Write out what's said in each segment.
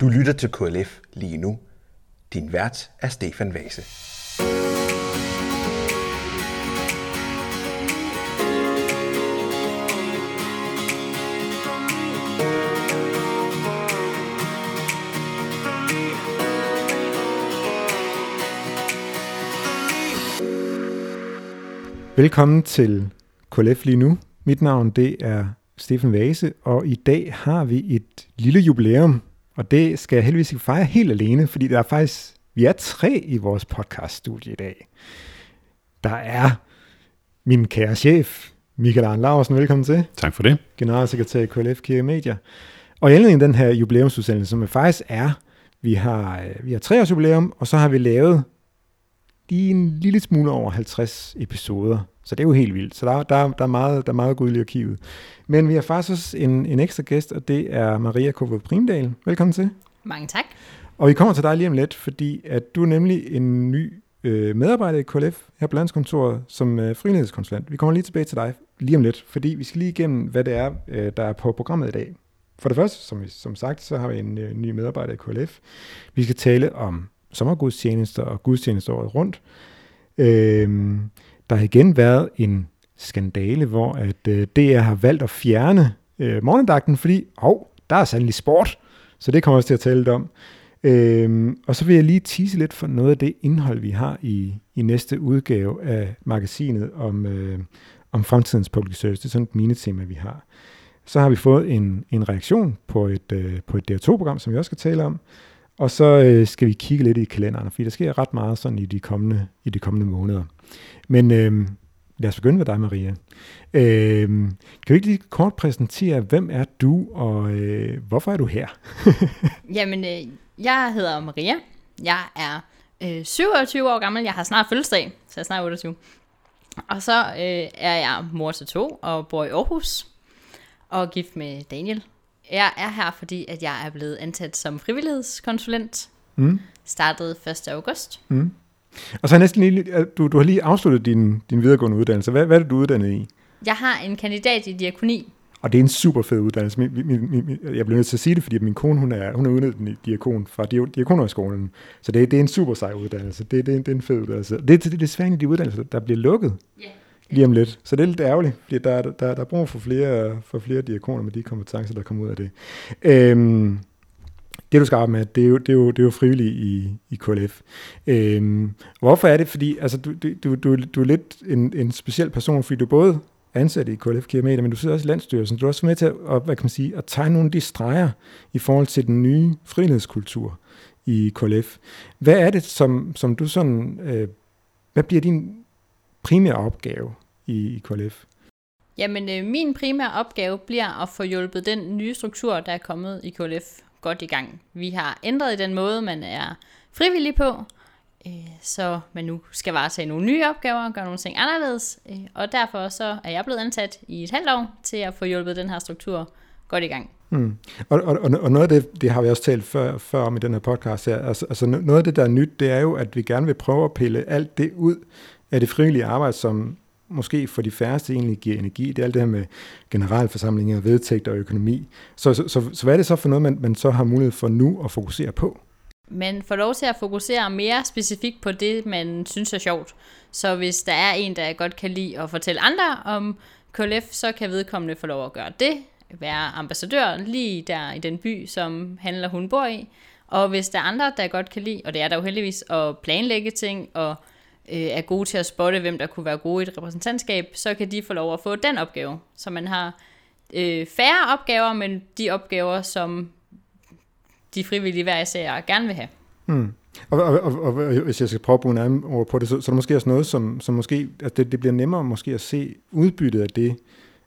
Du lytter til KLF lige nu. Din vært er Stefan Vase. Velkommen til KLF lige nu. Mit navn det er Stefan Vase, og i dag har vi et lille jubilæum, og det skal jeg heldigvis ikke fejre helt alene, fordi der er faktisk, vi er tre i vores podcaststudie i dag. Der er min kære chef, Michael Arne Larsen, velkommen til. Tak for det. Generalsekretær i KLF Kirke Media. Og i anledning af den her jubilæumsudsendelse, som faktisk er, vi har, øh, vi har tre års jubilæum, og så har vi lavet lige en lille smule over 50 episoder. Så det er jo helt vildt. Så der, der, der, er, meget, der er meget gud i arkivet. Men vi har faktisk også en, en ekstra gæst, og det er Maria Kove Primdal. Velkommen til. Mange tak. Og vi kommer til dig lige om lidt, fordi at du er nemlig en ny øh, medarbejder i KLF her på Landskontoret som øh, frivillighedskonsulent. Vi kommer lige tilbage til dig lige om lidt, fordi vi skal lige igennem, hvad det er, øh, der er på programmet i dag. For det første, som, vi, som sagt, så har vi en øh, ny medarbejder i KLF. Vi skal tale om sommergudstjenester og gudstjenester året rundt. Øh, der har igen været en skandale, hvor at øh, DR har valgt at fjerne øh, morgendagten, fordi hov, der er sandelig sport, så det kommer også til at tale lidt om. Øhm, og så vil jeg lige tease lidt for noget af det indhold, vi har i, i næste udgave af magasinet om, øh, om fremtidens public service. Det er sådan et minetema, vi har. Så har vi fået en, en reaktion på et, øh, på et DR2-program, som vi også skal tale om. Og så øh, skal vi kigge lidt i kalenderen, fordi der sker ret meget sådan i de kommende, i de kommende måneder. Men øh, lad os begynde med dig, Maria. Øh, kan du ikke lige kort præsentere, hvem er du, og øh, hvorfor er du her? Jamen, øh, jeg hedder Maria. Jeg er øh, 27 år gammel. Jeg har snart fødselsdag, så jeg er snart 28. Og så øh, er jeg mor til to og bor i Aarhus og gift med Daniel. Jeg er her, fordi at jeg er blevet ansat som frivillighedskonsulent. Mm. Startede 1. august. Mm. Og så er næsten lige, du, du har lige afsluttet din, din videregående uddannelse. Hvad, hvad er det, du er uddannet i? Jeg har en kandidat i diakoni. Og det er en super fed uddannelse. Min, min, min, jeg bliver nødt til at sige det, fordi min kone hun er, hun er uddannet diakon fra diakonhøjskolen. Så det, det er en super sej uddannelse. Det, det, det er en fed uddannelse. Det, det, det er desværre en af de uddannelser, der bliver lukket Yeah lige om lidt. Så det er lidt ærgerligt, fordi der, der, der er brug for flere, for flere diakoner med de kompetencer, der kommer ud af det. Øhm, det du skal arbejde med, det er jo, det er jo, det er jo frivilligt i, i KLF. Øhm, hvorfor er det? Fordi altså, du, du, du, du er lidt en, en speciel person, fordi du er både ansat i KLF Kirmeter, men du sidder også i landstyrelsen. Du er også med til at, hvad kan man sige, at tegne nogle af de streger i forhold til den nye frihedskultur i KLF. Hvad er det, som, som du sådan, øh, hvad bliver din primære opgave i, i KLF? Jamen, øh, min primære opgave bliver at få hjulpet den nye struktur, der er kommet i KLF godt i gang. Vi har ændret i den måde, man er frivillig på, øh, så man nu skal varetage nogle nye opgaver og gøre nogle ting anderledes. Øh, og derfor så er jeg blevet ansat i et halvt år til at få hjulpet den her struktur godt i gang. Mm. Og, og, og noget af det, det har vi også talt før, før om i den her podcast her, altså, altså noget af det, der er nyt, det er jo, at vi gerne vil prøve at pille alt det ud af det frivillige arbejde, som måske for de færreste egentlig giver energi. Det er alt det her med generalforsamlinger, vedtægter og økonomi. Så, så, så, så hvad er det så for noget, man, man så har mulighed for nu at fokusere på? Man får lov til at fokusere mere specifikt på det, man synes er sjovt. Så hvis der er en, der godt kan lide at fortælle andre om KLF, så kan vedkommende få lov at gøre det. Være ambassadør lige der i den by, som han eller hun bor i. Og hvis der er andre, der godt kan lide, og det er der jo heldigvis, at planlægge ting og øh, er gode til at spotte, hvem der kunne være gode i et repræsentantskab, så kan de få lov at få den opgave. Så man har øh, færre opgaver, men de opgaver, som de frivillige hver især gerne vil have. Hmm. Og, og, og, og, hvis jeg skal prøve at bruge en anden ord på det, så, så er der måske også noget, som, som måske, at det, det bliver nemmere måske at se udbyttet af det,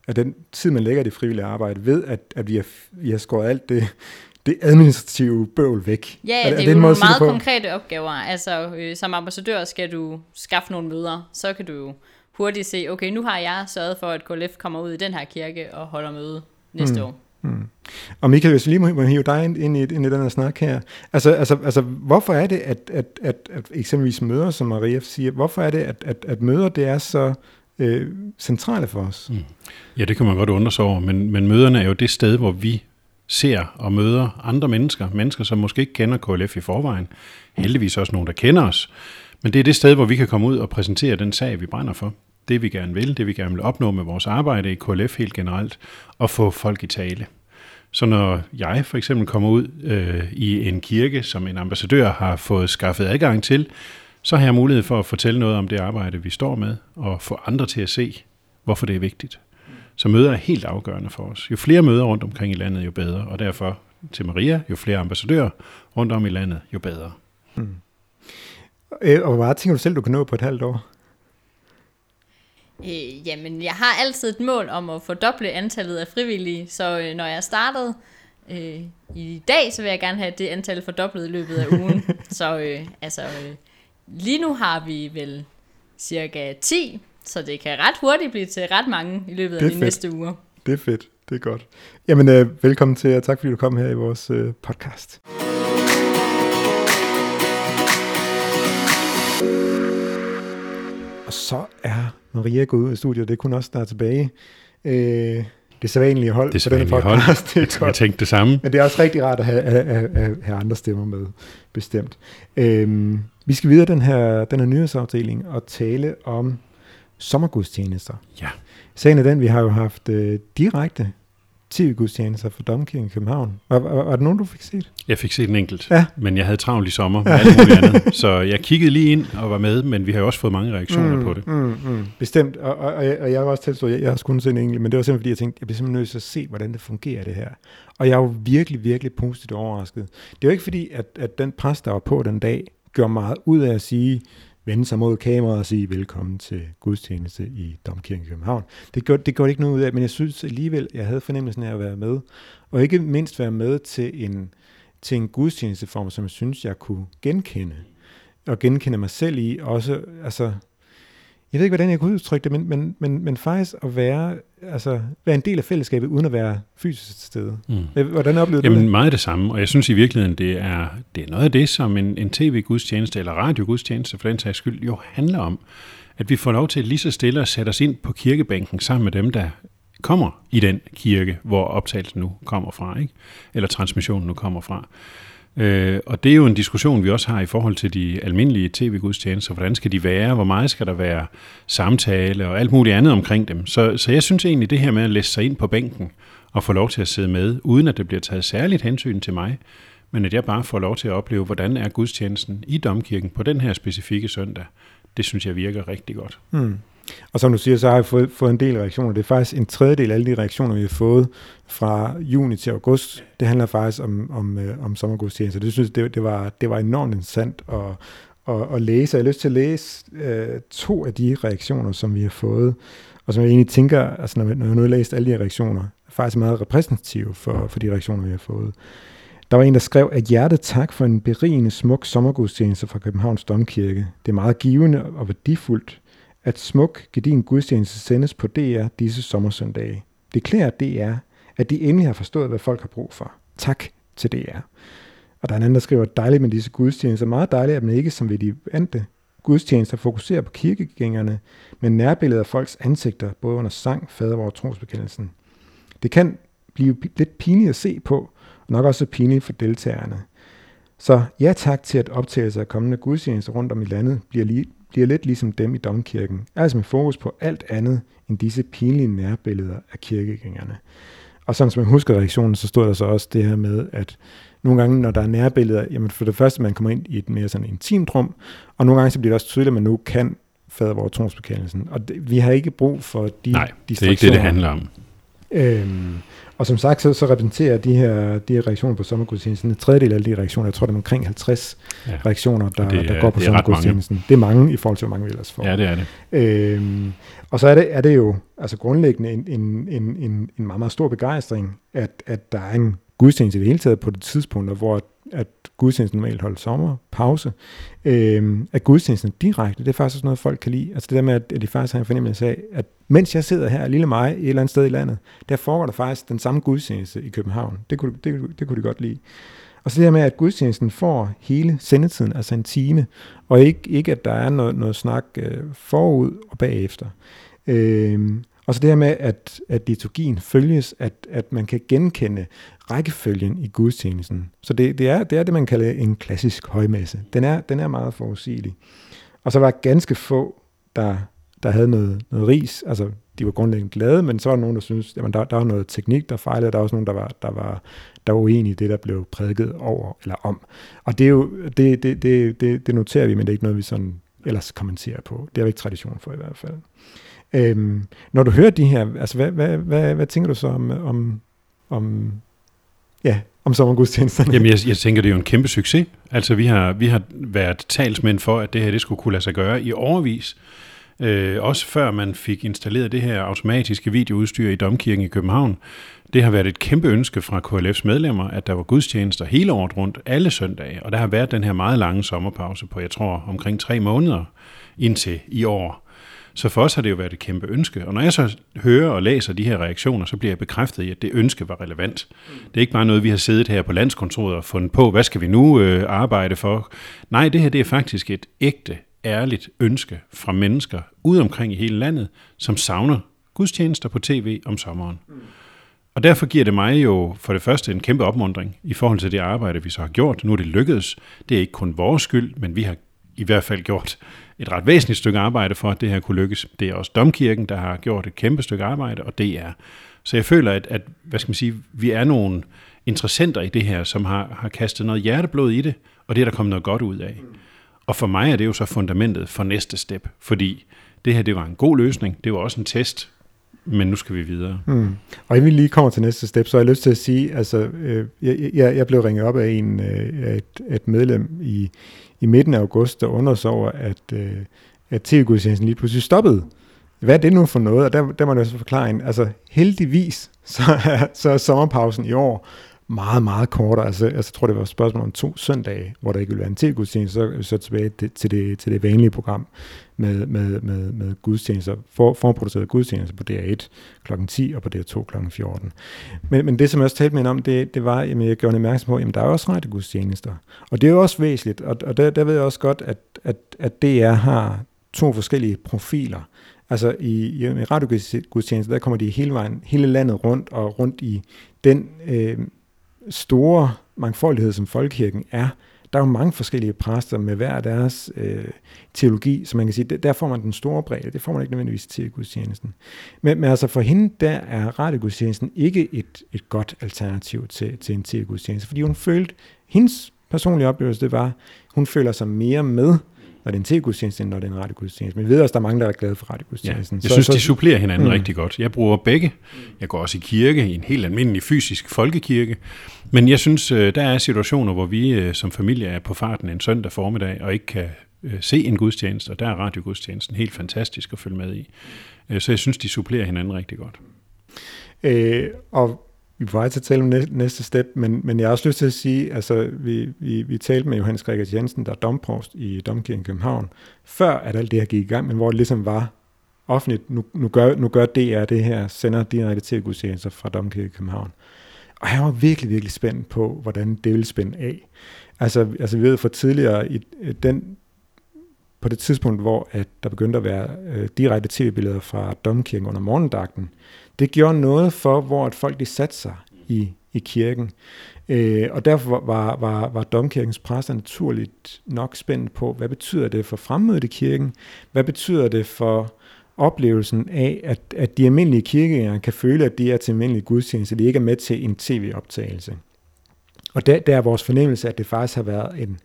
af den tid, man lægger i det frivillige arbejde, ved at, at vi, har, vi har skåret alt det, det administrative bøvl væk. Ja, ja det er, det er jo nogle meget konkrete opgaver. Altså, øh, som ambassadør skal du skaffe nogle møder, så kan du jo hurtigt se, okay, nu har jeg sørget for, at KLF kommer ud i den her kirke og holder møde næste mm. år. Hmm. Og Michael, hvis vi lige må, må hive dig ind, ind, i, ind i den her snak her. Altså, altså, altså hvorfor er det, at, at, at, at eksempelvis møder, som Maria siger, hvorfor er det, at, at, at møder, det er så øh, centrale for os? Mm. Ja, det kan man godt undre sig over, men, men møderne er jo det sted, hvor vi ser og møder andre mennesker, mennesker, som måske ikke kender KLF i forvejen, heldigvis også nogen, der kender os, men det er det sted, hvor vi kan komme ud og præsentere den sag, vi brænder for. Det vi gerne vil, det vi gerne vil opnå med vores arbejde i KLF helt generelt, og få folk i tale. Så når jeg for eksempel kommer ud øh, i en kirke, som en ambassadør har fået skaffet adgang til, så har jeg mulighed for at fortælle noget om det arbejde, vi står med, og få andre til at se, hvorfor det er vigtigt. Så møder er helt afgørende for os. Jo flere møder rundt omkring i landet, jo bedre. Og derfor til Maria, jo flere ambassadører rundt om i landet, jo bedre. Mm. Øh, og hvor meget tænker du selv, du kan nå på et halvt år? Øh, jamen, jeg har altid et mål om at fordoble antallet af frivillige, så øh, når jeg startede øh, i dag, så vil jeg gerne have det antal fordoblet i løbet af ugen. så øh, altså, øh, lige nu har vi vel cirka 10, så det kan ret hurtigt blive til ret mange i løbet af de fedt. næste uger. Det er fedt, det er godt. Jamen, øh, velkommen til, og tak fordi du kom her i vores øh, podcast. Og så er Maria gået ud af studiet, det kunne også der tilbage. Øh, det sædvanlige hold det sædvanlige for den podcast. Hold. Det er godt. Jeg tænkte det samme. Men det er også rigtig rart at have, have, have, have andre stemmer med, bestemt. Øhm, vi skal videre den her, den her nyhedsafdeling og tale om sommergudstjenester. Ja. Sagen er den, vi har jo haft øh, direkte tv-gudstjenester for Domkirken i København. Var, var, var det nogen, du fik set? Jeg fik set en enkelt, ja. men jeg havde travlt i sommer med alt muligt andet. Så jeg kiggede lige ind og var med, men vi har jo også fået mange reaktioner mm, på det. Mm, mm, bestemt, og, og, og, jeg, og jeg var også tilstået, jeg, jeg har kun set en enkelt, men det var simpelthen fordi, jeg tænkte, jeg bliver simpelthen nødt til at se, hvordan det fungerer det her. Og jeg er jo virkelig, virkelig positivt overrasket. Det er jo ikke fordi, at, at den præst, der var på den dag, gjorde meget ud af at sige, vende sig mod kameraet og sige velkommen til gudstjeneste i Domkirken i København. Det gjorde, det gjorde ikke noget ud af, men jeg synes alligevel, jeg havde fornemmelsen af at være med. Og ikke mindst være med til en, til en gudstjenesteform, som jeg synes, jeg kunne genkende. Og genkende mig selv i. Også, altså, jeg ved ikke, hvordan jeg kunne udtrykke det, men, men, men, men faktisk at være, altså, være en del af fællesskabet, uden at være fysisk til stede. Mm. Hvordan oplevede Jamen, du det? meget det samme, og jeg synes i virkeligheden, det er, det er noget af det, som en, en tv-gudstjeneste eller radiogudstjeneste for den sags skyld jo handler om. At vi får lov til lige så stille at sætte os ind på kirkebænken sammen med dem, der kommer i den kirke, hvor optagelsen nu kommer fra, ikke? eller transmissionen nu kommer fra. Øh, og det er jo en diskussion, vi også har i forhold til de almindelige tv-gudstjenester. Hvordan skal de være? Hvor meget skal der være samtale og alt muligt andet omkring dem? Så, så jeg synes egentlig, det her med at læse sig ind på bænken og få lov til at sidde med, uden at det bliver taget særligt hensyn til mig, men at jeg bare får lov til at opleve, hvordan er gudstjenesten i domkirken på den her specifikke søndag, det synes jeg virker rigtig godt. Mm. Og som du siger, så har jeg fået, fået en del reaktioner. Det er faktisk en tredjedel af alle de reaktioner, vi har fået fra juni til august. Det handler faktisk om, om, øh, om sommergudstjenester. Det synes det, det, var, det var enormt interessant at, at, at læse. Jeg har lyst til at læse øh, to af de reaktioner, som vi har fået, og som jeg egentlig tænker, altså når, når jeg nu har læst alle de reaktioner, er faktisk meget repræsentative for, for de reaktioner, vi har fået. Der var en, der skrev, at hjertet tak for en berigende smuk sommergudstjeneste fra Københavns Domkirke. Det er meget givende og værdifuldt, at smuk, gedin gudstjeneste sendes på DR disse sommersøndage. Det klæder DR, at de endelig har forstået, hvad folk har brug for. Tak til DR. Og der er en anden, der skriver, dejligt med disse gudstjenester. Meget dejligt, at man ikke som ved de vante gudstjenester fokuserer på kirkegængerne, men nærbilleder af folks ansigter, både under sang, fadervor og trosbekendelsen. Det kan blive lidt pinligt at se på, og nok også pinligt for deltagerne. Så ja tak til, at optagelser af kommende gudstjenester rundt om i landet bliver, lige, bliver lidt ligesom dem i domkirken, altså med fokus på alt andet end disse pinlige nærbilleder af kirkegængerne. Og sådan som jeg husker reaktionen, så stod der så også det her med, at nogle gange, når der er nærbilleder, jamen for det første, man kommer ind i et mere sådan intimt rum, og nogle gange så bliver det også tydeligt, at man nu kan fader vores tronsbekendelsen. Og det, vi har ikke brug for de Nej, det er ikke det, det handler om. Øhm, og som sagt, så, så repræsenterer de her, de her reaktioner på sommergudstjenesten en tredjedel af de reaktioner. Jeg tror, det er omkring 50 ja. reaktioner, der, det er, der går på sommergudstjenesten. Det er mange i forhold til, hvor mange vi ellers får. Ja, det er det. Øhm, og så er det, er det jo altså grundlæggende en, en, en, en, en meget, meget stor begejstring, at, at der er en gudstjeneste i det hele taget på det tidspunkt, hvor at gudstjenesten normalt holder sommerpause, øh, at gudstjenesten direkte, det er faktisk også noget, folk kan lide. Altså det der med, at de faktisk har en fornemmelse af, at mens jeg sidder her, lille mig, et eller andet sted i landet, der foregår der faktisk den samme gudstjeneste i København. Det kunne, det, det kunne de godt lide. Og så det der med, at gudstjenesten får hele sendetiden, altså en time, og ikke, ikke at der er noget, noget snak øh, forud og bagefter. Øh, og så det her med, at, at liturgien følges, at, at man kan genkende rækkefølgen i gudstjenesten. Så det, det, er, det er det, man kalder en klassisk højmesse. Den er, den er meget forudsigelig. Og så var ganske få, der, der havde noget, noget ris. Altså, de var grundlæggende glade, men så var der nogen, der syntes, at der, der var noget teknik, der fejlede. Der var også nogen, der var, der var, der var uenige i det, der blev prædiket over eller om. Og det, er jo, det, det, det, det, det noterer vi, men det er ikke noget, vi sådan ellers kommenterer på. Det er vi ikke tradition for i hvert fald. Øhm, når du hører de her, altså hvad, hvad, hvad, hvad tænker du så om, om, om ja, om sommergudstjenesterne? Jamen, jeg, jeg tænker, det er jo en kæmpe succes. Altså, vi har, vi har været talsmænd for, at det her det skulle kunne lade sig gøre i overvis. Øh, også før man fik installeret det her automatiske videoudstyr i Domkirken i København. Det har været et kæmpe ønske fra KLF's medlemmer, at der var gudstjenester hele året rundt, alle søndage. Og der har været den her meget lange sommerpause på, jeg tror, omkring tre måneder indtil i år. Så for os har det jo været et kæmpe ønske. Og når jeg så hører og læser de her reaktioner, så bliver jeg bekræftet i, at det ønske var relevant. Det er ikke bare noget, vi har siddet her på landskontoret og fundet på, hvad skal vi nu øh, arbejde for? Nej, det her det er faktisk et ægte, ærligt ønske fra mennesker ude omkring i hele landet, som savner gudstjenester på tv om sommeren. Og derfor giver det mig jo for det første en kæmpe opmundring i forhold til det arbejde, vi så har gjort. Nu er det lykkedes. Det er ikke kun vores skyld, men vi har i hvert fald gjort et ret væsentligt stykke arbejde for, at det her kunne lykkes. Det er også Domkirken, der har gjort et kæmpe stykke arbejde, og det er. Så jeg føler, at, at hvad skal man sige, vi er nogle interessenter i det her, som har, har kastet noget hjerteblod i det, og det er der kommet noget godt ud af. Og for mig er det jo så fundamentet for næste step, fordi det her det var en god løsning, det var også en test, men nu skal vi videre. Mm. Og inden vi lige kommer til næste step, så har jeg lyst til at sige, altså, øh, jeg, jeg, jeg blev ringet op af en, øh, et, et medlem i, i midten af august, der undrede sig over, at, øh, at tv-gudstjenesten lige pludselig stoppede. Hvad er det nu for noget? Og der, der må jeg så altså forklare en, altså heldigvis, så er, så er sommerpausen i år meget, meget kortere. Altså, altså, jeg tror, det var et spørgsmål om to søndage, hvor der ikke ville være en tv-gudstjeneste, så, så tilbage til det, til det vanlige program med, med, med, med gudstjenester, for, forproduceret gudstjenester på DR1 kl. 10 og på DR2 kl. 14. Men, men det, som jeg også talte med om, det, det var, at jeg gjorde en opmærksom på, at der er også radiogudstjenester. Og det er jo også væsentligt, og, og der, der ved jeg også godt, at, at, at DR har to forskellige profiler. Altså i, i radiogudstjenester, der kommer de hele vejen, hele landet rundt, og rundt i den øh, store mangfoldighed, som folkekirken er, der er jo mange forskellige præster med hver deres øh, teologi, så man kan sige, der får man den store bredde, det får man ikke nødvendigvis til gudstjenesten. Men, men altså for hende, der er radiogudstjenesten ikke et, et godt alternativ til, til en til fordi hun følte, hendes personlige oplevelse, det var, hun føler sig mere med, når det er en tv-gudstjeneste, end når det er en radiogudstjeneste. Men vi ved også, der er mange, der er glade for radiogudstjenesten. Ja, jeg så, synes, så, de supplerer hinanden mm. rigtig godt. Jeg bruger begge. Jeg går også i kirke, i en helt almindelig fysisk folkekirke. Men jeg synes, øh, der er situationer, hvor vi øh, som familie er på farten en søndag formiddag, og ikke kan øh, se en gudstjeneste, og der er radiogudstjenesten helt fantastisk at følge med i. Så jeg synes, de supplerer hinanden rigtig godt. Øh, og vi er på vej til at tale om næste step, men, men jeg har også lyst til at sige, altså vi, vi, vi talte med Johannes Gregers Jensen, der er domprost i Domkirken København, før at alt det her gik i gang, men hvor det ligesom var offentligt, nu, nu, gør, nu gør DR det her, sender direkte til gudstjenester fra Domkirken København. Og jeg var virkelig, virkelig spændt på, hvordan det ville spænde af. Altså, altså vi ved fra tidligere, i den, på det tidspunkt, hvor at der begyndte at være øh, direkte tv-billeder fra Domkirken under morgendagten, det gjorde noget for, hvor at folk de satte sig i, i kirken. Øh, og derfor var, var, var domkirkens præster naturligt nok spændt på, hvad betyder det for fremmødet i kirken? Hvad betyder det for oplevelsen af, at, at de almindelige kirkegængere kan føle, at de er til almindelig gudstjeneste, de ikke er med til en tv-optagelse. Og der, der er vores fornemmelse, at det faktisk har været en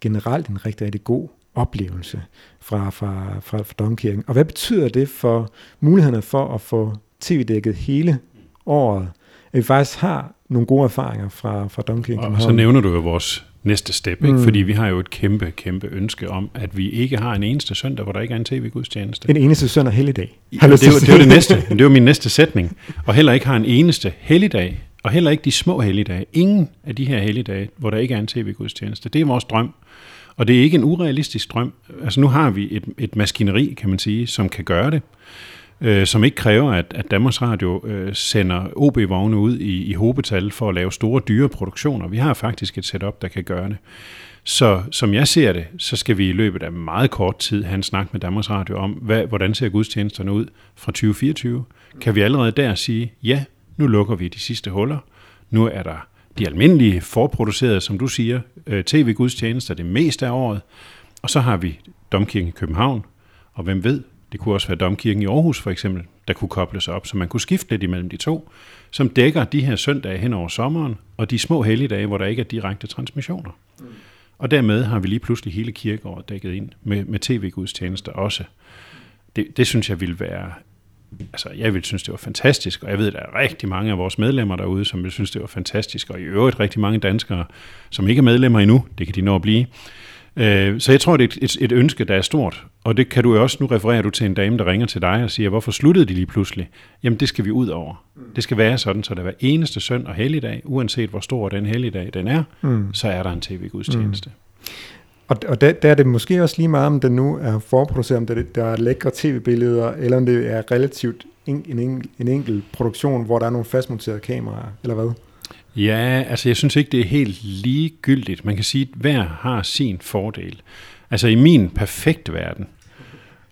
generelt en rigtig, rigtig god oplevelse fra, fra, fra, fra domkirken. Og hvad betyder det for mulighederne for at få tv-dækket hele året? At vi faktisk har nogle gode erfaringer fra, fra domkirken. Og så nævner du jo vores næste step, ikke? Mm. fordi vi har jo et kæmpe, kæmpe ønske om, at vi ikke har en eneste søndag, hvor der ikke er en tv-gudstjeneste. En eneste søndag helligdag. Ja, det, er jo, det jo det næste. Det jo min næste sætning. Og heller ikke har en eneste helligdag, og heller ikke de små helligdage. Ingen af de her helligdage, hvor der ikke er en tv-gudstjeneste. Det er vores drøm. Og det er ikke en urealistisk drøm. Altså nu har vi et, et maskineri, kan man sige, som kan gøre det øh, som ikke kræver, at, at Danmarks Radio øh, sender OB-vogne ud i, i hobetal for at lave store, dyre produktioner. Vi har faktisk et setup, der kan gøre det. Så som jeg ser det, så skal vi i løbet af meget kort tid have en snak med Danmarks Radio om, hvad, hvordan ser gudstjenesterne ud fra 2024. Kan vi allerede der sige, ja, nu lukker vi de sidste huller. Nu er der de almindelige forproducerede, som du siger, øh, tv-gudstjenester det meste af året. Og så har vi Domkirken i København, og hvem ved, det kunne også være Domkirken i Aarhus for eksempel, der kunne kobles op, så man kunne skifte lidt imellem de to, som dækker de her søndage hen over sommeren, og de små helligdage, hvor der ikke er direkte transmissioner. Mm. Og dermed har vi lige pludselig hele kirkeåret dækket ind med, med tv-gudstjenester også. Det, det synes jeg ville være altså, jeg vil synes, det var fantastisk, og jeg ved, at der er rigtig mange af vores medlemmer derude, som vil synes, det var fantastisk, og i øvrigt rigtig mange danskere, som ikke er medlemmer endnu, det kan de nå at blive. Øh, så jeg tror, det er et, et ønske, der er stort, og det kan du også, nu refererer du til en dame, der ringer til dig og siger, hvorfor sluttede de lige pludselig? Jamen, det skal vi ud over. Det skal være sådan, så der hver eneste søn og helligdag, uanset hvor stor den helligdag den er, mm. så er der en tv-gudstjeneste. Mm. Og, og der, der er det måske også lige meget, om det nu er forproduceret, om det, der er lækre tv-billeder, eller om det er relativt en, en, en enkelt produktion, hvor der er nogle fastmonterede kameraer, eller hvad? Ja, altså jeg synes ikke, det er helt ligegyldigt. Man kan sige, at hver har sin fordel. Altså i min perfekte verden,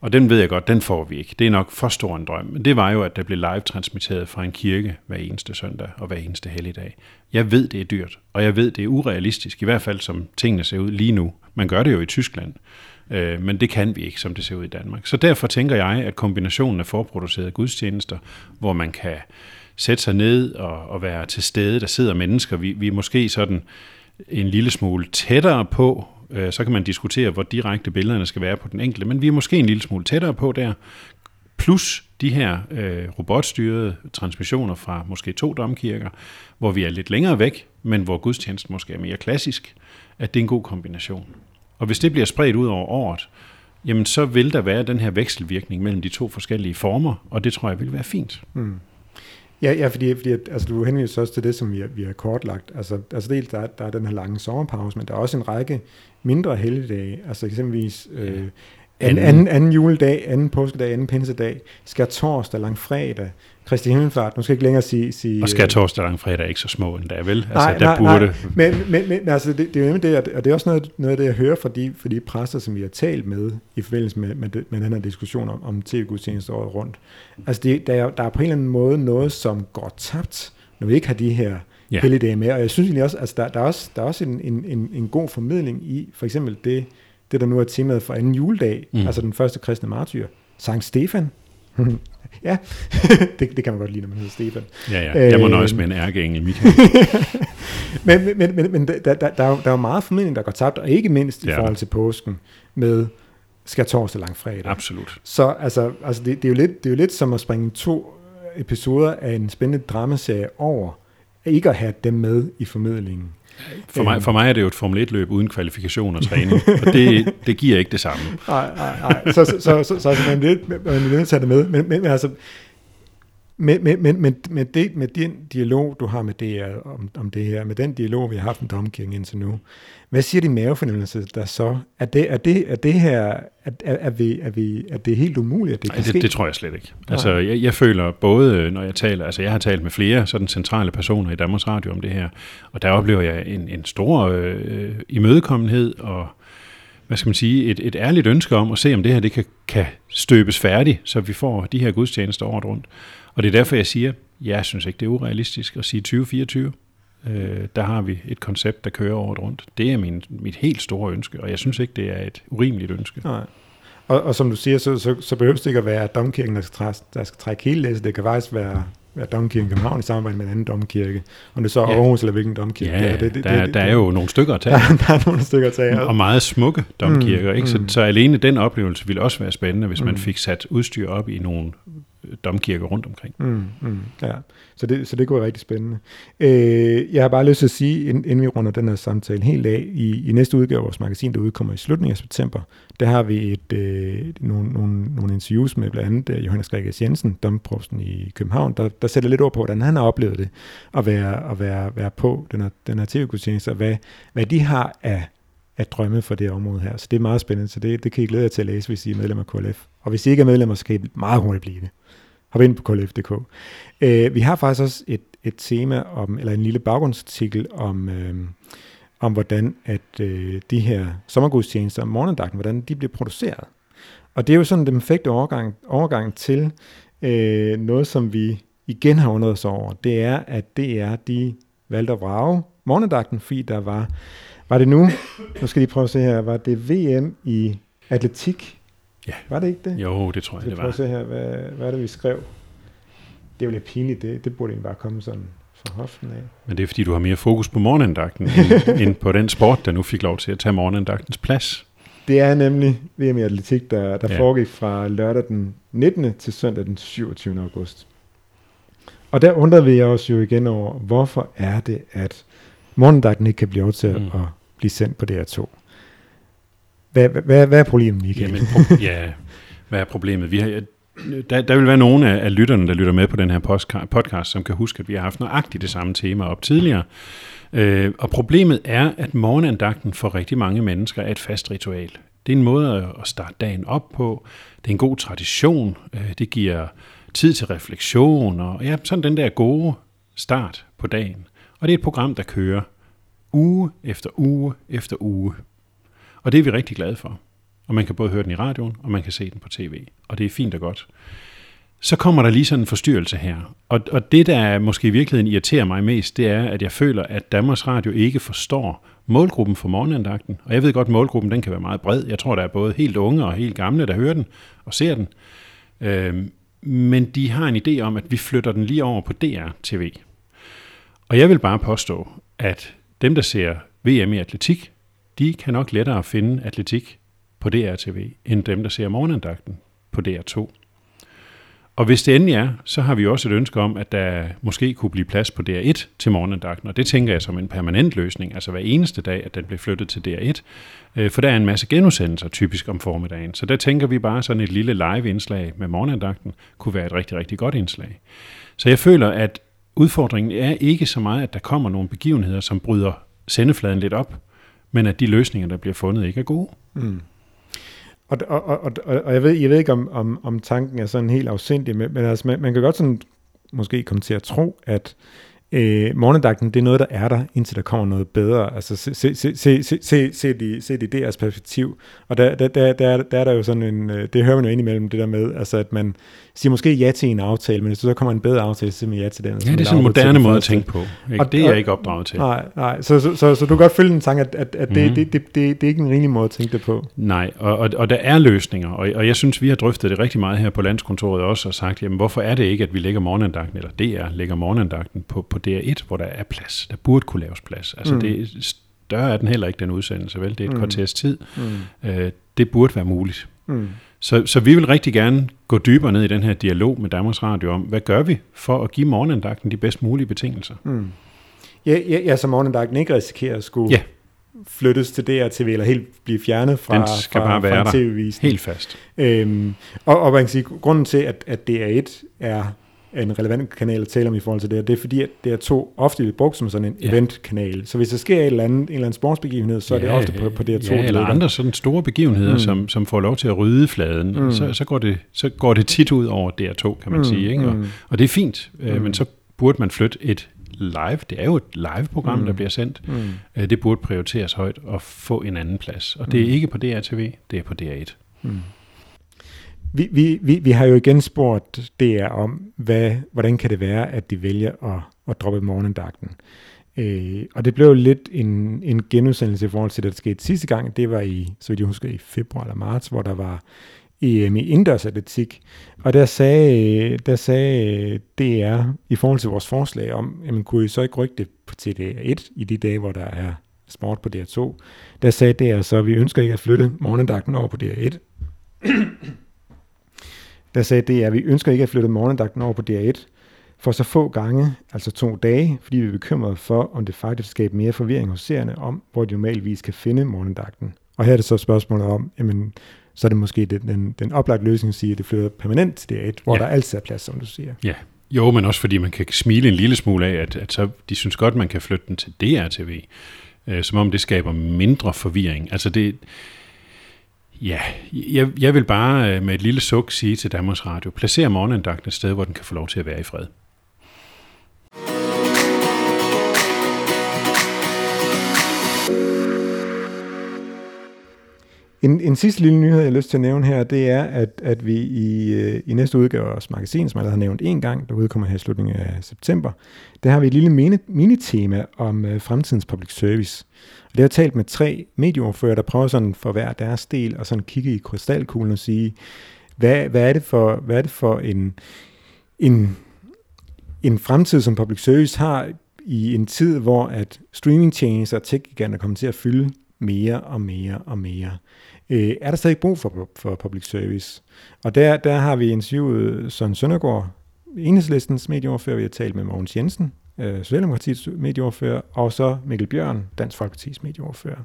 og den ved jeg godt, den får vi ikke. Det er nok for stor en drøm. Men det var jo, at der blev live-transmitteret fra en kirke hver eneste søndag og hver eneste helligdag. Jeg ved, det er dyrt, og jeg ved, det er urealistisk, i hvert fald som tingene ser ud lige nu. Man gør det jo i Tyskland, øh, men det kan vi ikke, som det ser ud i Danmark. Så derfor tænker jeg, at kombinationen af forproducerede gudstjenester, hvor man kan sætte sig ned og, og være til stede, der sidder mennesker, vi, vi er måske sådan en lille smule tættere på, øh, så kan man diskutere, hvor direkte billederne skal være på den enkelte, men vi er måske en lille smule tættere på der, plus de her øh, robotstyrede transmissioner fra måske to domkirker, hvor vi er lidt længere væk, men hvor gudstjenesten måske er mere klassisk, at det er en god kombination. Og hvis det bliver spredt ud over året, jamen så vil der være den her vekselvirkning mellem de to forskellige former, og det tror jeg vil være fint. Mm. Ja, ja fordi, fordi at, altså, du henviser også til det, som vi har, vi har kortlagt. Altså, altså dels, der, der er den her lange sommerpause, men der er også en række mindre helligdage. Altså eksempelvis øh, anden, anden, anden juledag, anden påskedag, anden pinsedag, skal torsdag, langfredag, Kristi Himmelfart, nu skal jeg ikke længere sige... sige og skal torsdag lang fredag ikke så små endda, vel? Altså, nej, der nej, burde... nej. Men, men, men altså, det, det er jo nemlig det, og det er også noget, noget af det, jeg hører fra de, fra de præster, som vi har talt med i forbindelse med, med, med den her diskussion om, om tv-gudstjeneste året rundt. Altså, det, der, er, der er på en eller anden måde noget, som går tabt, når vi ikke har de her ja. helligdage med. Og jeg synes egentlig også, altså, der, der er også, der er også en, en, en, en god formidling i, for eksempel det, det der nu er temaet for anden juledag, mm. altså den første kristne martyr, Sankt Stefan, ja, det, det kan man godt lide, når man hedder Stefan. Ja, ja. Jeg må øh, nøjes med en ærkeengel, Michael. men men, men, men der, der, der, der er jo meget formidling, der går tabt, og ikke mindst i ja. forhold til påsken med skal torsdag lang fredag. Absolut. Så altså, altså det, det, er jo lidt, det er jo lidt som at springe to episoder af en spændende dramaserie over, ikke at have dem med i formidlingen. For mig, for mig er det jo et Formel 1-løb uden kvalifikation og træning, og det, det giver ikke det samme. Nej, nej, nej. Så, så, så, så, så man vil man vil tage det med. Men, men, men altså, med, med, med, med, med, det, med den dialog, du har med det om, om det her, med den dialog, vi har haft med Domkirken indtil nu, hvad siger din mavefornemmelse der så? Er det, er det, er det her, er, er, vi, er, vi, er det helt umuligt, at det kan det, ske? det tror jeg slet ikke. Altså, jeg, jeg føler både, når jeg taler, altså jeg har talt med flere sådan centrale personer i Danmarks Radio om det her, og der oplever jeg en, en stor øh, imødekommenhed og hvad skal man sige, et, et ærligt ønske om at se, om det her det kan, kan støbes færdigt, så vi får de her gudstjenester året rundt. Og det er derfor, jeg siger, jeg synes ikke, det er urealistisk at sige 2024. Øh, der har vi et koncept, der kører året rundt. Det er min, mit helt store ønske, og jeg synes ikke, det er et urimeligt ønske. Nej. Og, og som du siger, så, så, så behøver det ikke at være domkirken, der skal, træ, der skal trække hele læsset. Det kan faktisk være, være domkirken i København i samarbejde med en anden domkirke. Om det så er ja. Aarhus eller hvilken domkirke. Ja, det, det, det, der, det, der er jo nogle stykker at tage. Der, der er nogle stykker at tage. Og meget smukke domkirker. Mm, ikke? Så, mm. så alene den oplevelse ville også være spændende, hvis mm. man fik sat udstyr op i nogle domkirker rundt omkring. Mm, mm, ja, så det, så det går rigtig spændende. Øh, jeg har bare lyst til at sige, inden vi runder den her samtale helt af, i, i næste udgave af vores magasin, der udkommer i slutningen af september, der har vi et, øh, nogle, nogle, nogle interviews med blandt andet øh, Johannes Gregers Jensen, domprovsten i København, der, der sætter lidt ord på, hvordan han har oplevet det, at være, at være, være på den her, den her tv-gudstjeneste, og hvad, hvad de har af at drømme for det område her. Så det er meget spændende, så det, det kan I glæde jer til at læse, hvis I er medlem af KLF. Og hvis I ikke er medlemmer, så kan I meget hurtigt blive det. Hop ind på klf.dk. Øh, vi har faktisk også et, et tema om, eller en lille baggrundsartikel om, øh, om hvordan at øh, de her sommergudstjenester om morgendagten, hvordan de bliver produceret. Og det er jo sådan den perfekte overgang, overgang til øh, noget, som vi igen har undret os over. Det er, at det er de valgte at vrage morgendagten, fordi der var, var det nu, nu skal de prøve at se her, var det VM i atletik? Ja. Var det ikke det? Jo, det tror jeg, det prøve var. se her, hvad, hvad er det, vi skrev? Det er jo lidt pinligt, det, det burde egentlig bare komme sådan fra hoften af. Men det er fordi, du har mere fokus på morgenandagten, end, end på den sport, der nu fik lov til at tage morgenandagtens plads. Det er nemlig VM i atletik, der, der Ja. foregik fra lørdag den 19. til søndag den 27. august. Og der undrede vi os jo igen over, hvorfor er det, at morgendagten ikke kan blive lov til mm. at blive sendt på DR2? Hvad, hvad, hvad, er problemet, Michael? Jamen, pro- ja, hvad er problemet? Vi har, der, der vil være nogle af, af lytterne, der lytter med på den her podcast, som kan huske, at vi har haft nøjagtigt det samme tema op tidligere. Øh, og problemet er, at morgenandagten for rigtig mange mennesker er et fast ritual. Det er en måde at- at starte dagen op på. Det er en god tradition. Øh, det giver tid til refleksion og ja, sådan den der gode start på dagen. Og det er et program, der kører uge efter uge efter uge. Og det er vi rigtig glade for. Og man kan både høre den i radioen, og man kan se den på tv. Og det er fint og godt. Så kommer der lige sådan en forstyrrelse her. Og, og det, der måske i virkeligheden irriterer mig mest, det er, at jeg føler, at Danmarks Radio ikke forstår målgruppen for morgenandagten. Og jeg ved godt, at målgruppen den kan være meget bred. Jeg tror, der er både helt unge og helt gamle, der hører den og ser den. Øhm, men de har en idé om, at vi flytter den lige over på DR-TV. Og jeg vil bare påstå, at dem, der ser VM i atletik, de kan nok lettere finde atletik på DRTV, end dem, der ser morgenandagten på DR2. Og hvis det endelig er, så har vi også et ønske om, at der måske kunne blive plads på DR1 til morgenandagten, og det tænker jeg som en permanent løsning, altså hver eneste dag, at den bliver flyttet til DR1, øh, for der er en masse genudsendelser typisk om formiddagen. Så der tænker vi bare sådan et lille live-indslag med morgenandagten kunne være et rigtig, rigtig godt indslag. Så jeg føler, at udfordringen er ikke så meget, at der kommer nogle begivenheder, som bryder sendefladen lidt op, men at de løsninger, der bliver fundet, ikke er gode. Mm. Og, og, og, og, og jeg, ved, jeg ved ikke, om, om, om tanken er sådan helt afsindig, men, men altså, man, man kan godt sådan måske komme til at tro, at øh, morgendagten, det er noget, der er der, indtil der kommer noget bedre. Altså se, se, se, se, se, se, se, de, se det i deres perspektiv. Og der, der, der, der, der er der jo sådan en, øh, det hører man jo indimellem, det der med, altså at man siger måske ja til en aftale, men hvis der så kommer en bedre aftale, så siger man ja til den. Ja, det er sådan en moderne måde at tænke på. Ikke? Og- Det er jeg ikke opdraget til. Nej, nej. Så, så, så, så du kan godt følge den tanke, at, at, at det, Mhm. det, det, det, det er ikke en rimelig måde at tænke det på. Nej, og, og, og der er løsninger, og, og jeg synes, vi har drøftet det rigtig meget her på landskontoret også, og sagt, jamen hvorfor er det ikke, at vi lægger morgenandagten, eller DR lægger morgenandagten på, på DR1, hvor der er plads. Der burde kunne laves plads. Altså Mm. det, større er den heller ikke, den udsendelse, vel? Det er et Mm. kvarters tid. Mm. Øh, det burde være muligt. Mm. Så, så vi vil rigtig gerne gå dybere ned i den her dialog med Danmarks Radio om, hvad gør vi for at give morgenandagten de bedst mulige betingelser? Mm. Ja, ja, ja, så morgenandagten ikke risikerer at skulle Ja. flyttes til DRTV, eller helt blive fjernet fra, Den skal fra, bare fra være en der. tv-visning. Helt fast. Øhm, og, og man kan sige, grunden til, at, at DR1 er en relevant kanal at tale om i forhold til det, her, det er fordi, at DR2 ofte bliver brugt som sådan en Ja. ja. eventkanal. Så hvis der sker et eller andet, en eller anden sportsbegivenhed, så er det ofte på, på DR2. Ja, det eller andre sådan store begivenheder, Mm. som, som får lov til at rydde fladen. Mm. Så, så, går det, så går det tit ud over DR2, kan man Mm, sige. Ikke? Og, mm. og det er fint, mm. Mm. men så burde man flytte et live. Det er jo et live-program, Mm. mm. der bliver sendt. Mm. Øh, Det burde prioriteres højt og få en anden plads. Og det er Mm. ikke på DRTV, det er på DR1. Mm. Vi, vi, vi, vi har jo igen spurgt DR om, hvad, hvordan kan det være, at de vælger at, at droppe morgendagten. Øh, og det blev jo lidt en, en genudsendelse i forhold til det, der skete sidste gang. Det var i, så vidt jeg husker, i februar eller marts, hvor der var EM i indendørsatletik. Og der sagde, der sagde DR i forhold til vores forslag om, jamen kunne I så ikke rykke det på til DR1 i de dage, hvor der er sport på DR2. Der sagde DR så, at vi ønsker ikke at flytte morgendagten over på DR1. Der sagde DR, at vi ønsker ikke at flytte morgenandagten over på DR1 for så få gange, altså to dage, fordi vi er bekymrede for, om det faktisk skaber mere forvirring hos seerne om, hvor de normalvis kan finde morgenandagten. Og her er det så spørgsmålet om, jamen, så er det måske den, den, den oplagte løsning at sige, at det flytter permanent til DR1, hvor. Ja. der altid er plads, som du siger. Ja. Jo, men også fordi man kan smile en lille smule af, at, at så, de synes godt, man kan flytte den til DRTV. øh, som om det skaber mindre forvirring. Altså det, ja, jeg, jeg vil bare øh, med et lille suk sige til Danmarks Radio, placer morgenandagten et sted, hvor den kan få lov til at være i fred. En, en sidste lille nyhed, jeg har lyst til at nævne her, det er, at, at vi i, øh, i næste udgave af vores magasin, som jeg allerede har nævnt en gang, der udkommer her i slutningen af september, der har vi et lille mini, tema om øh, fremtidens public service. Og det har jeg talt med tre medieordfører, der prøver sådan for hver deres del at sådan kigge i krystalkuglen og sige, hvad, hvad, er det for, hvad er det for en, en, en fremtid, som public service har i en tid, hvor at streamingtjenester og tech er kommet til at fylde mere og mere og mere øh, er der stadig brug for, for public service? Og der, der har vi interviewet Søren Søndergaard, enhedslistens medieoverfører, vi har talt med Mogens Jensen, øh, Socialdemokratiets medieoverfører, og så Mikkel Bjørn, Dansk Folkeparti's medieoverfører.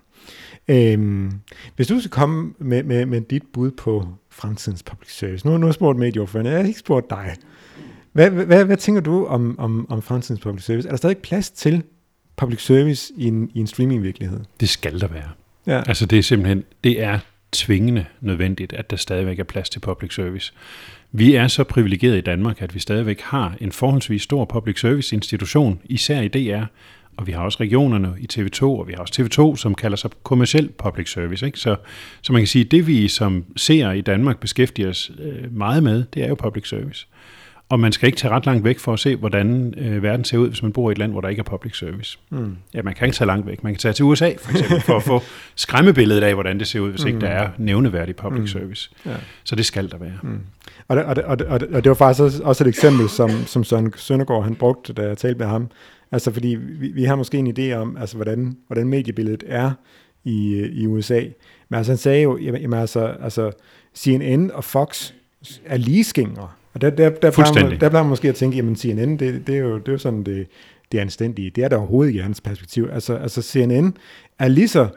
Øhm, hvis du skal komme med, med, med dit bud på fremtidens public service, nu, nu har jeg spurgt medieoverførerne, jeg har ikke spurgt dig. Hvad, hvad, hvad tænker du om, om, om fremtidens public service? Er der stadig plads til public service i en, i en streaming-virkelighed? Det skal der være. Ja. Altså det er simpelthen, det er tvingende nødvendigt, at der stadigvæk er plads til public service. Vi er så privilegeret i Danmark, at vi stadigvæk har en forholdsvis stor public service institution, især i DR, og vi har også regionerne i TV2, og vi har også TV2, som kalder sig kommersiel public service. Ikke? Så, så man kan sige, at det vi som ser i Danmark beskæftiger os øh, meget med, det er jo public service. Og man skal ikke tage ret langt væk for at se, hvordan øh, verden ser ud, hvis man bor i et land, hvor der ikke er public service. Mm. Ja, man kan ikke tage langt væk. Man kan tage til USA, for eksempel, for at få skræmmebilledet af, hvordan det ser ud, hvis mm. ikke der er nævneværdig public mm. service. Ja. Så det skal der være. Mm. Og, det, og, det, og, det, og det var faktisk også et eksempel, som, som Søren Søndergaard han brugte, da jeg talte med ham. Altså, fordi vi, vi har måske en idé om, altså, hvordan, hvordan mediebilledet er i, i USA. Men altså, han sagde jo, jamen, altså, altså CNN og Fox er ligeskængere. Og der, der, der, plejer man, der plejer man måske at tænke, jamen CNN, det, det, er, jo, det er jo sådan det, det anstændige. Det er der overhovedet ikke i hans perspektiv. Altså, altså CNN er lige så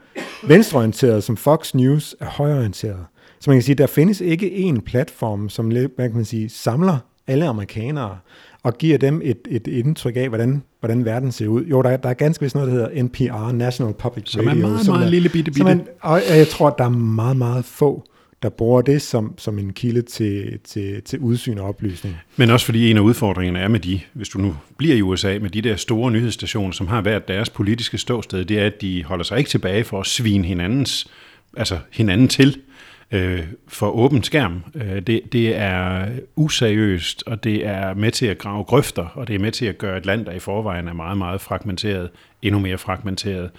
venstreorienteret, som Fox News er højreorienteret. Så man kan sige, der findes ikke en platform, som hvad kan man sige, samler alle amerikanere og giver dem et, et indtryk af, hvordan, hvordan verden ser ud. Jo, der er, der er ganske vist noget, der hedder NPR, National Public Radio. Som er meget, meget er, lille bitte bitte. Man, og jeg tror, der er meget, meget få der bruger det som, som en kilde til, til, til udsyn og oplysning. Men også fordi en af udfordringerne er med de, hvis du nu bliver i USA, med de der store nyhedsstationer, som har været deres politiske ståsted, det er, at de holder sig ikke tilbage for at svine hinandens, altså hinanden til øh, for åben skærm. Øh, det, det er useriøst, og det er med til at grave grøfter, og det er med til at gøre et land, der i forvejen er meget, meget fragmenteret, endnu mere fragmenteret.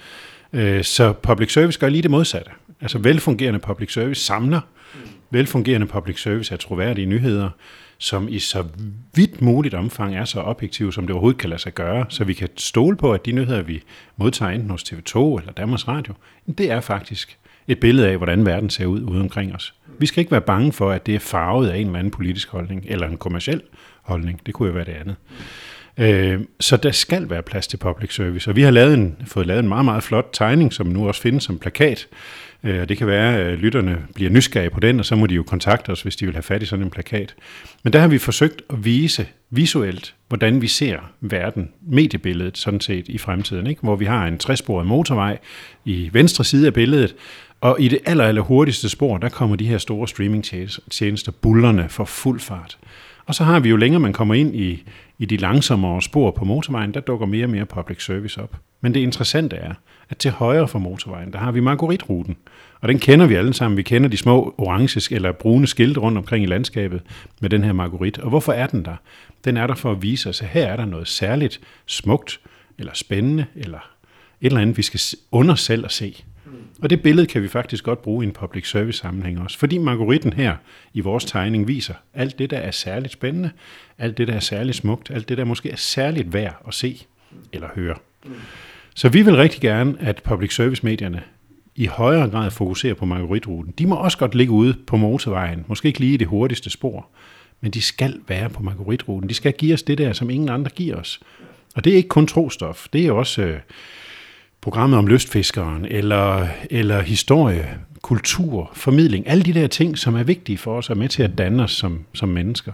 Øh, så public service gør lige det modsatte. Altså velfungerende public service samler. Velfungerende public service er troværdige nyheder, som i så vidt muligt omfang er så objektive, som det overhovedet kan lade sig gøre, så vi kan stole på, at de nyheder, vi modtager enten hos TV2 eller Danmarks Radio, det er faktisk et billede af, hvordan verden ser ud ude omkring os. Vi skal ikke være bange for, at det er farvet af en eller anden politisk holdning, eller en kommersiel holdning. Det kunne jo være det andet. Øh, så der skal være plads til public service, og vi har lavet en, fået lavet en meget, meget flot tegning, som nu også findes som plakat, Øh, det kan være, at lytterne bliver nysgerrige på den, og så må de jo kontakte os, hvis de vil have fat i sådan en plakat. Men der har vi forsøgt at vise visuelt, hvordan vi ser verden, mediebilledet sådan set i fremtiden, ikke? hvor vi har en træsporet motorvej i venstre side af billedet, og i det aller, aller hurtigste spor, der kommer de her store streamingtjenester bullerne for fuld fart. Og så har vi jo længere man kommer ind i, i de langsommere spor på motorvejen, der dukker mere og mere public service op. Men det interessante er, at til højre for motorvejen, der har vi Marguerite-ruten. Og den kender vi alle sammen. Vi kender de små orange eller brune skilte rundt omkring i landskabet med den her Marguerite. Og hvorfor er den der? Den er der for at vise os, at her er der noget særligt smukt, eller spændende, eller et eller andet, vi skal under selv at se. Og det billede kan vi faktisk godt bruge i en public service sammenhæng også, fordi Margoritten her i vores tegning viser alt det, der er særligt spændende, alt det, der er særligt smukt, alt det, der måske er særligt værd at se eller høre. Så vi vil rigtig gerne, at public service medierne i højere grad fokuserer på Margoritruten. De må også godt ligge ude på motorvejen, måske ikke lige i det hurtigste spor, men de skal være på Margoritruten. De skal give os det der, som ingen andre giver os. Og det er ikke kun trostof, det er også øh, programmet om lystfiskeren, eller, eller historie, kultur, formidling, alle de der ting, som er vigtige for os, og med til at danne os som, som mennesker.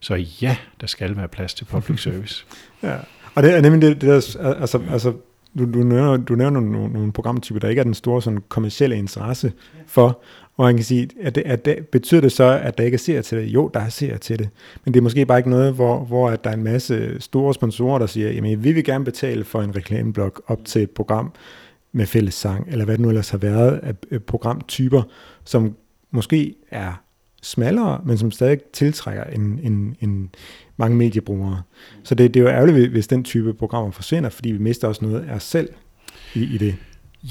Så ja, der skal være plads til public service. ja, og det er nemlig det, det der, altså, altså du, du, nævner, du nævner nogle, nogle programtyper, der ikke er den store sådan, kommercielle interesse for, og man kan sige, at det, at det, betyder det så, at der ikke er seere til det? Jo, der er seere til det. Men det er måske bare ikke noget, hvor, hvor at der er en masse store sponsorer, der siger, jamen vi vil gerne betale for en reklameblok op til et program med fælles sang, eller hvad det nu ellers har været af programtyper, som måske er smallere, men som stadig tiltrækker en, en, en mange mediebrugere. Så det, det er jo ærgerligt, hvis den type programmer forsvinder, fordi vi mister også noget af os selv i, i det.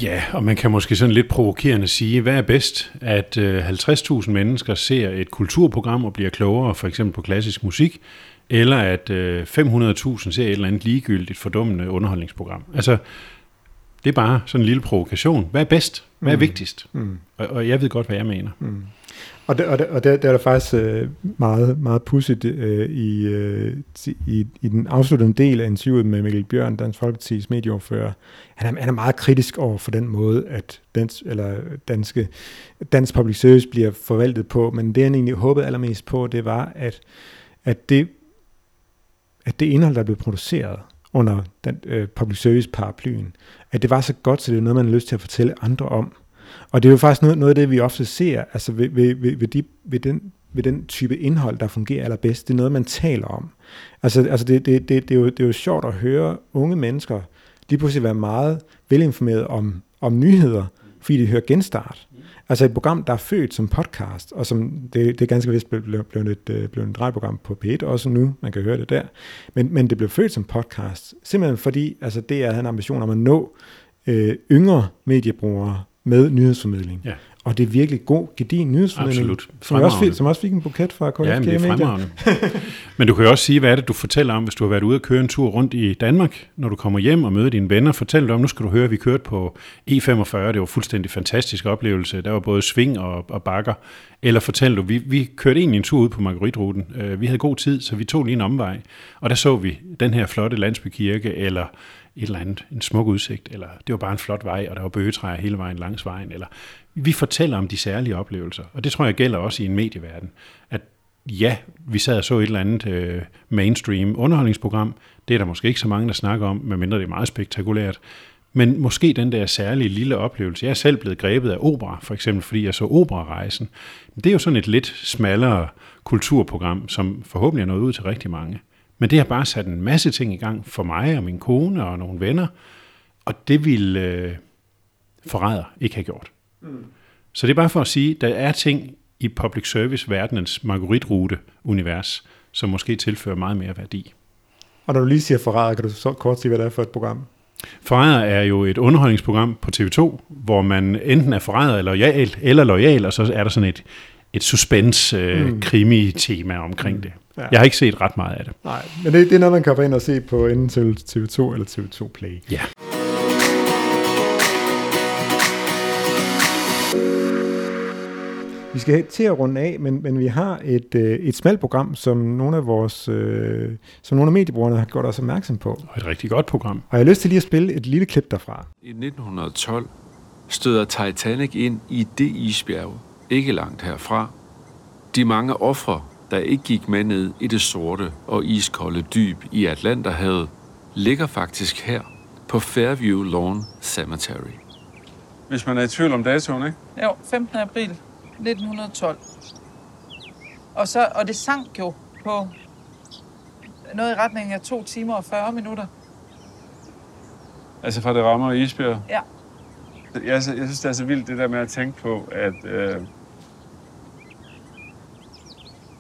Ja, og man kan måske sådan lidt provokerende sige, hvad er bedst? At øh, 50.000 mennesker ser et kulturprogram og bliver klogere, for eksempel på klassisk musik, eller at øh, 500.000 ser et eller andet ligegyldigt fordummende underholdningsprogram. Altså, det er bare sådan en lille provokation. Hvad er bedst? Hvad er mm. vigtigst? Mm. Og, og jeg ved godt, hvad jeg mener. Mm. Og, der, og, der, og det, det er der faktisk øh, meget, meget pudsigt øh, i, øh, i, i den afsluttende del af interviewet med Mikkel Bjørn, Dansk Folkeparti's medieordfører. Han er, han er meget kritisk over for den måde, at dansk, eller danske, dansk public service bliver forvaltet på, men det han egentlig håbede allermest på, det var, at, at, det, at det indhold, der blev produceret under den øh, public service paraplyen, at det var så godt, så det er noget, man har lyst til at fortælle andre om. Og det er jo faktisk noget, noget af det, vi ofte ser, altså ved, ved, ved, ved, de, ved, den, ved den type indhold, der fungerer allerbedst. Det er noget, man taler om. Altså, altså det, det, det, det, er jo, det er jo sjovt at høre unge mennesker lige pludselig være meget velinformeret om, om nyheder, fordi de hører genstart. Altså et program, der er født som podcast, og som det, det er ganske vist blevet, blevet, et, øh, blevet et radioprogram på P1 også nu, man kan høre det der, men, men det blev født som podcast, simpelthen fordi altså det er en ambition om at nå øh, yngre mediebrugere med nyhedsformidling. Ja. Og det er virkelig god, gedin nyhedsformidling. Absolut. Som også, fik, som også fik en buket fra KFK Ja, men det er fremragende. men du kan jo også sige, hvad er det, du fortæller om, hvis du har været ude og køre en tur rundt i Danmark, når du kommer hjem og møder dine venner. Fortæl om, nu skal du høre, at vi kørte på E45. Det var fuldstændig fantastisk oplevelse. Der var både sving og, og bakker. Eller fortæl du, vi, vi kørte egentlig en tur ud på Marguerite-ruten. Øh, vi havde god tid, så vi tog lige en omvej. Og der så vi den her flotte landsbykirke, eller et eller andet, en smuk udsigt, eller det var bare en flot vej, og der var bøgetræer hele vejen langs vejen, eller vi fortæller om de særlige oplevelser, og det tror jeg gælder også i en medieverden, at ja, vi sad og så et eller andet øh, mainstream underholdningsprogram, det er der måske ikke så mange, der snakker om, medmindre det er meget spektakulært, men måske den der særlige lille oplevelse. Jeg er selv blevet grebet af opera, for eksempel fordi jeg så operarejsen. Det er jo sådan et lidt smallere kulturprogram, som forhåbentlig er nået ud til rigtig mange. Men det har bare sat en masse ting i gang for mig og min kone og nogle venner, og det ville øh, forræder ikke have gjort. Mm. Så det er bare for at sige, der er ting i public service-verdenens Marguerite-rute-univers, som måske tilfører meget mere værdi. Og når du lige siger forræder, kan du så kort sige, hvad det er for et program? Forræder er jo et underholdningsprogram på TV2, hvor man enten er forræder eller lojal, eller lojal, og så er der sådan et, et suspense-krimi-tema øh, mm. omkring mm. det. Ja. Jeg har ikke set ret meget af det. Nej, men det, det er noget, man kan få ind og se på enten TV2 eller TV2 Play. Ja. Vi skal til at runde af, men, men vi har et, øh, et smalt program, som nogle af vores, øh, som nogle af mediebrugerne har gjort os opmærksom på. Og et rigtig godt program. Og jeg har lyst til lige at spille et lille klip derfra. I 1912 støder Titanic ind i det isbjerg, ikke langt herfra. De mange ofre, der ikke gik med ned i det sorte og iskolde dyb i Atlanterhavet, ligger faktisk her på Fairview Lawn Cemetery. Hvis man er i tvivl om datoen, ikke? Jo, 15. april 1912. Og, så, og det sank jo på noget i retning af 2 timer og 40 minutter. Altså fra det rammer isbjerg? Ja. Jeg, jeg synes, det er så vildt det der med at tænke på, at, øh,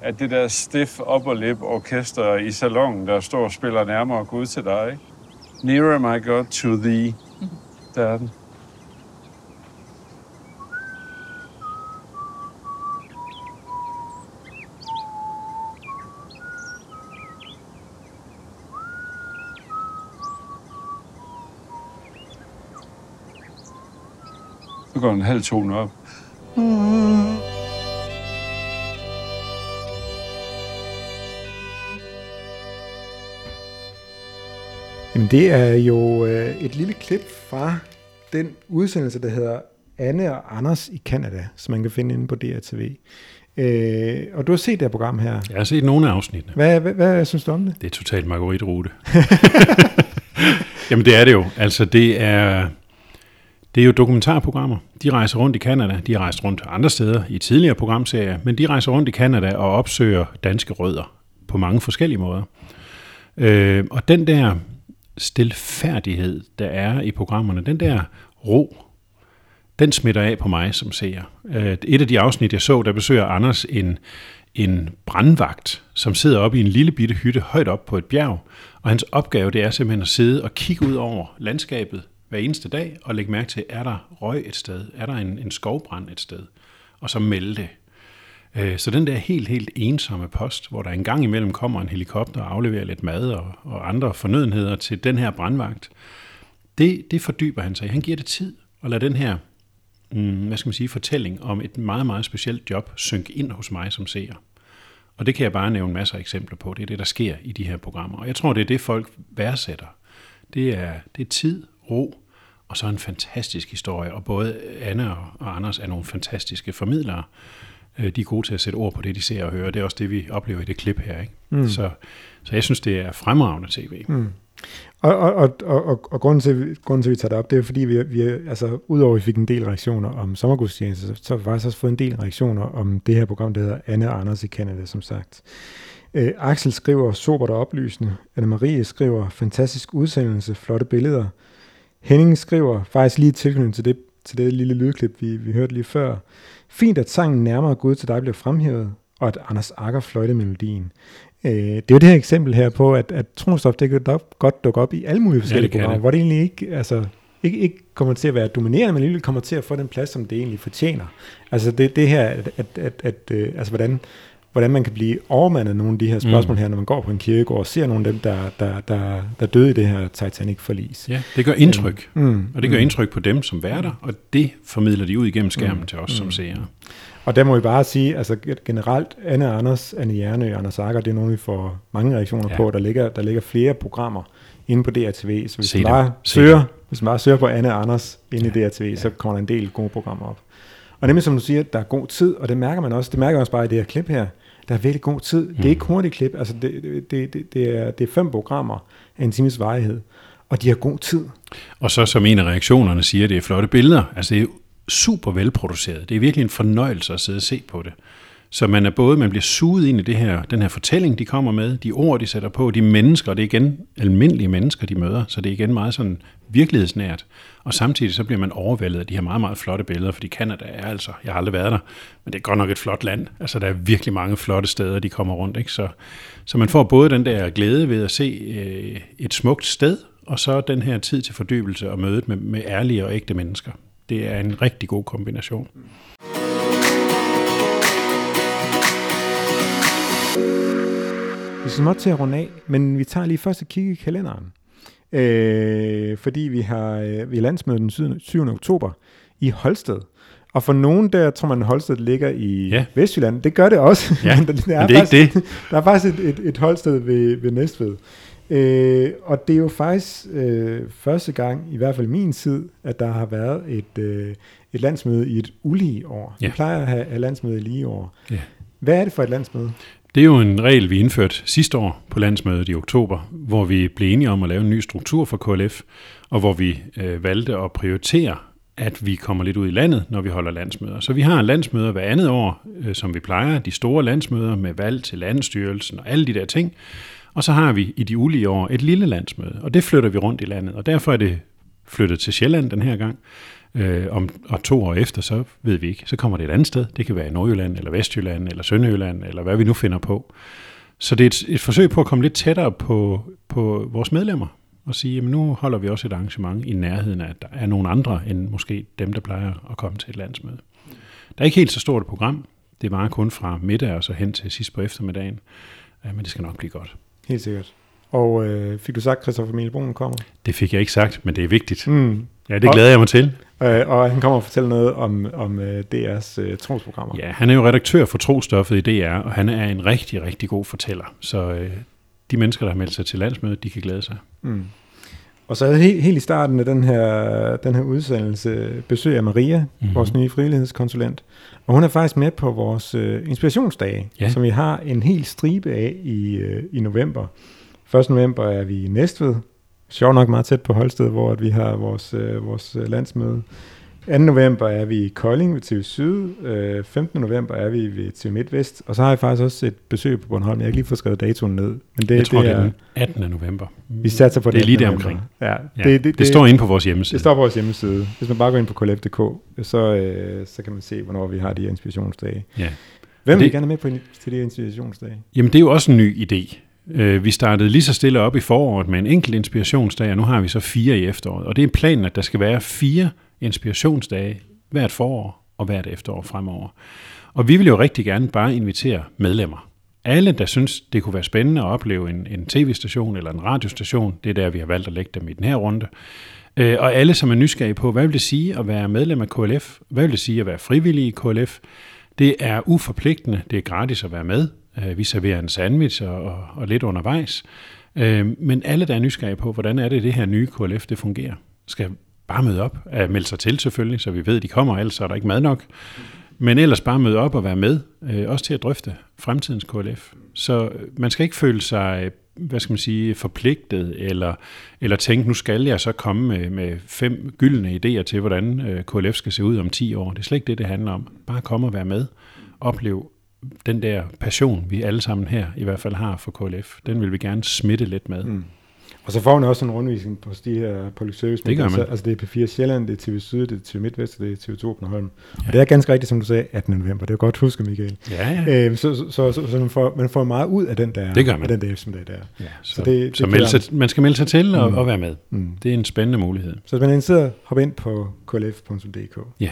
at det der stiff upper lip orkester i salongen, der står og spiller nærmere Gud til dig, ikke? Nearer my God to thee. Der er den. går en halv tone op. Jamen det er jo øh, et lille klip fra den udsendelse, der hedder Anne og Anders i Kanada, som man kan finde inde på DRTV. Øh, og du har set det her program her. Jeg har set nogle af afsnittene. Hvad, hvad, hvad synes du om det? Det er totalt Marguerite-rute. Jamen det er det jo. Altså det er, det er jo dokumentarprogrammer. De rejser rundt i Kanada. De har rejst rundt andre steder i tidligere programserier, men de rejser rundt i Kanada og opsøger danske rødder på mange forskellige måder. Øh, og den der stilfærdighed, der er i programmerne, den der ro, den smitter af på mig som seer. Øh, et af de afsnit, jeg så, der besøger Anders en, en brandvagt, som sidder oppe i en lille bitte hytte højt op på et bjerg, og hans opgave det er simpelthen at sidde og kigge ud over landskabet hver eneste dag og lægge mærke til, er der røg et sted, er der en, en skovbrand et sted, og så melde det. Øh, så den der helt, helt ensomme post, hvor der en gang imellem kommer en helikopter og afleverer lidt mad og, og andre fornødenheder til den her brandvagt, det, det fordyber han sig. Han giver det tid og lader den her mm, hvad skal man sige, fortælling om et meget, meget specielt job synke ind hos mig som seer. Og det kan jeg bare nævne masser af eksempler på. Det er det, der sker i de her programmer. Og jeg tror, det er det, folk værdsætter. Det er, det er tid, ro, og så en fantastisk historie. Og både Anne og Anders er nogle fantastiske formidlere. Øh, De er gode til at sætte ord på det, de ser og hører. Det er også det, vi oplever i det klip her. Ikke? Mm. Så, så jeg synes, det er fremragende tv. Mm. Og, og, og, og, og, grunden, til, grunden til, at vi tager det op, det er fordi, vi, vi altså, udover at vi fik en del reaktioner om sommergudstjeneste, så, så har vi faktisk også fået en del reaktioner om det her program, der hedder Anne og Anders i Canada, som sagt. Øh, Axel skriver, sobert og oplysende. Anne-Marie skriver, fantastisk udsendelse, flotte billeder. Henning skriver, faktisk lige tilknyttet til det, til det lille lydklip, vi, vi hørte lige før. Fint, at sangen nærmere Gud til dig bliver fremhævet, og at Anders Akker fløjte melodien. Øh, det er jo det her eksempel her på, at, at tronstof, det kan dog, godt dukke op i alle mulige forskellige kan programmer, det. hvor det egentlig ikke, altså, ikke, ikke kommer til at være dominerende, men alligevel kommer til at få den plads, som det egentlig fortjener. Altså det, det her, at, at, at, at øh, altså hvordan, hvordan man kan blive overmandet nogle af de her spørgsmål mm. her, når man går på en kirkegård og ser nogle af dem, der, der, der, der døde i det her Titanic-forlis. Ja, det gør indtryk. Mm, Og det gør indtryk på dem som værter, og det formidler de ud igennem skærmen Mm. til os som seere. Og der må vi bare sige, altså generelt, Anne Anders, Anne Hjernø og Anders Akker, det er nogle, vi får mange reaktioner Ja. ja. på. Der ligger, der ligger flere programmer inde på DRTV, så hvis Se man bare søger, hvis man bare søger på Anne Anders inde Ja. i DRTV, så kommer der en del gode programmer op. Og nemlig som du siger, der er god tid, og det mærker man også, det mærker man også bare i det her klip her, der er virkelig god tid. Det er ikke hurtigt klip, altså det, det, det, det, er, det er fem programmer af en times varighed, og de har god tid. Og så som en af reaktionerne siger, det er flotte billeder. Altså det er super velproduceret. Det er virkelig en fornøjelse at sidde og se på det. Så man er både, man bliver suget ind i det her, den her fortælling, de kommer med, de ord, de sætter på, de mennesker, det er igen almindelige mennesker, de møder, så det er igen meget sådan virkelighedsnært. Og samtidig så bliver man overvældet af de her meget, meget flotte billeder, fordi Kanada er altså, jeg har aldrig været der, men det er godt nok et flot land. Altså der er virkelig mange flotte steder, de kommer rundt, ikke? Så, så man får både den der glæde ved at se øh, et smukt sted, og så den her tid til fordybelse og mødet med, med ærlige og ægte mennesker. Det er en rigtig god kombination. Vi skal småt til at runde af, men vi tager lige først et kig i kalenderen. Øh, fordi vi har, øh, vi har landsmøde den 7. 7. oktober i Holsted. Og for nogen der tror man, Holsted ligger i Ja. Vestjylland. Det gør det også. Ja, men der, der men det er ikke det. Der er faktisk et, et, et Holsted ved, ved Næstved. Øh, og det er jo faktisk øh, første gang, i hvert fald min tid, at der har været et, øh, et landsmøde i et ulige år. Ja. Vi plejer at have, have landsmøde i lige år. Ja. Hvad er det for et landsmøde? Det er jo en regel, vi indførte sidste år på landsmødet i oktober, hvor vi blev enige om at lave en ny struktur for KLF, og hvor vi øh, valgte at prioritere, at vi kommer lidt ud i landet, når vi holder landsmøder. Så vi har landsmøder hver andet år, øh, som vi plejer, de store landsmøder med valg til landstyrelsen og alle de der ting. Og så har vi i de ulige år et lille landsmøde, og det flytter vi rundt i landet, og derfor er det flyttet til Sjælland den her gang. Øh, om, og to år efter, så ved vi ikke. Så kommer det et andet sted. Det kan være i Nordjylland, eller Vestjylland, eller Sønderjylland, eller hvad vi nu finder på. Så det er et, et forsøg på at komme lidt tættere på, på vores medlemmer, og sige, at nu holder vi også et arrangement i nærheden af, at der er nogle andre, end måske dem, der plejer at komme til et landsmøde. Der er ikke helt så stort et program. Det var kun fra middag og så hen til sidst på eftermiddagen. Ja, men det skal nok blive godt. Helt sikkert. Og øh, fik du sagt, at Christoffer Emil Brun kommer? Det fik jeg ikke sagt, men det er vigtigt. Mm. Ja, det glæder jeg mig til. Øh, og han kommer og fortæller noget om, om øh, DR's øh, trosprogrammer. Ja, han er jo redaktør for Trostoffet i DR, og han er en rigtig, rigtig god fortæller. Så øh, de mennesker, der har meldt sig til landsmødet, de kan glæde sig. Mm. Og så helt, helt i starten af den her, den her udsendelse besøger jeg Maria, Mhm. mm-hmm. vores nye frivillighedskonsulent. Og hun er faktisk med på vores øh, inspirationsdage, ja. som vi har en hel stribe af i, øh, i november. 1. november er vi i Næstved. Sjovt nok meget tæt på Holsted, hvor at vi har vores, øh, vores øh, landsmøde. 2. november er vi i Kolding ved TV Syd, øh, 15. november er vi ved TV MidtVest, og så har jeg faktisk også et besøg på Bornholm. Jeg har ikke lige fået skrevet datoen ned. Men det, Jeg tror, det det er den 18. november. Vi satser på det er den lige der 18. omkring. Ja, Ja, det, det, det, det står inde på vores hjemmeside. Det står på vores hjemmeside. Hvis man bare går ind på kolef.dk, så, øh, så kan man se, hvornår vi har de her inspirationsdage. Ja. Hvem Det- vil gerne med på til de her inspirationsdage? Jamen, det er jo også en ny idé. Øh, Vi startede lige så stille op i foråret med en enkelt inspirationsdag, og nu har vi så fire i efteråret. Og det er planen, at der skal være fire inspirationsdage hvert forår og hvert efterår fremover. Og vi vil jo rigtig gerne bare invitere medlemmer. Alle, der synes, det kunne være spændende at opleve en, en tv-station eller en radiostation, det er der, vi har valgt at lægge dem i den her runde. Øh, Og alle, som er nysgerrige på, hvad vil det sige at være medlem af KLF? Hvad vil det sige at være frivillig i KLF? Det er uforpligtende, det er gratis at være med. Øh, Vi serverer en sandwich og, og, og lidt undervejs. Øh, Men alle, der er nysgerrige på, hvordan er det, det her nye KLF, det fungerer, skal bare møde op. Øh, Melde sig til selvfølgelig, så vi ved, at de kommer, ellers er der ikke mad nok. Men ellers bare møde op og være med, øh, også til at drøfte fremtidens KLF. Så øh, man skal ikke føle sig, hvad skal man sige, forpligtet, eller, eller tænke, nu skal jeg så komme med, med fem gyldne idéer til, hvordan øh, KLF skal se ud om 10 år. Det er slet ikke det, det handler om. Bare komme og være med. Oplev den der passion, vi alle sammen her i hvert fald har for KLF. Den vil vi gerne smitte lidt med. Mm. Og så får man også en rundvisning på de her public service. Det gør man. Altså, det er P4 Sjælland, det er TV Syd, det er TV MidtVest, det er TV2 Bornholm. Ja. Og det er ganske rigtigt, som du sagde, 18. november. Det er godt huske, Michael. Ja, ja. Øh, så, så, så, så, så man, får, man får meget ud af den der, Det gør man. af den der eftermiddag der. ja så så det- det så kan meld jeg- sig, man skal melde sig til og, Mm. og være med. Mm. Det er en spændende mulighed. Så hvis man er interesseret, hop ind på klf.dk. Ja.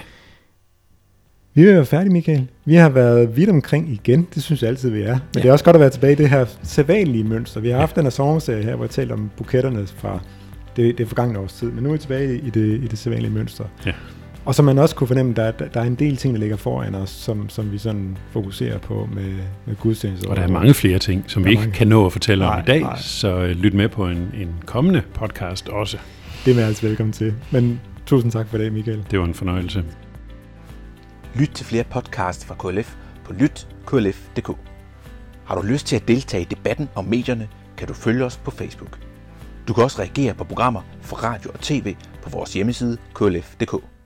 Vi er færdige, Michael. Vi har været vidt omkring igen. Det synes jeg altid, vi er. Men ja. det er også godt at være tilbage i det her sædvanlige mønster. Vi har haft den her sommerserie her, hvor jeg talte om buketterne fra det, det forgangne års tid. Men nu er vi tilbage i det, i det sædvanlige mønster. Ja. Og så man også kunne fornemme, der, der, der er en del ting, der ligger foran os, som, som vi sådan fokuserer på med, med gudstjenester. Og der er mange flere ting, som vi ikke mange. kan nå at fortælle om Nej, i dag, nej. så øh, lyt med på en, en kommende podcast også. Det er man altså velkommen til. Men tusind tak for det, Michael. Det var en fornøjelse. Lyt til flere podcasts fra KLF på lytklf.dk. Har du lyst til at deltage i debatten om medierne, kan du følge os på Facebook. Du kan også reagere på programmer fra radio og tv på vores hjemmeside klf.dk.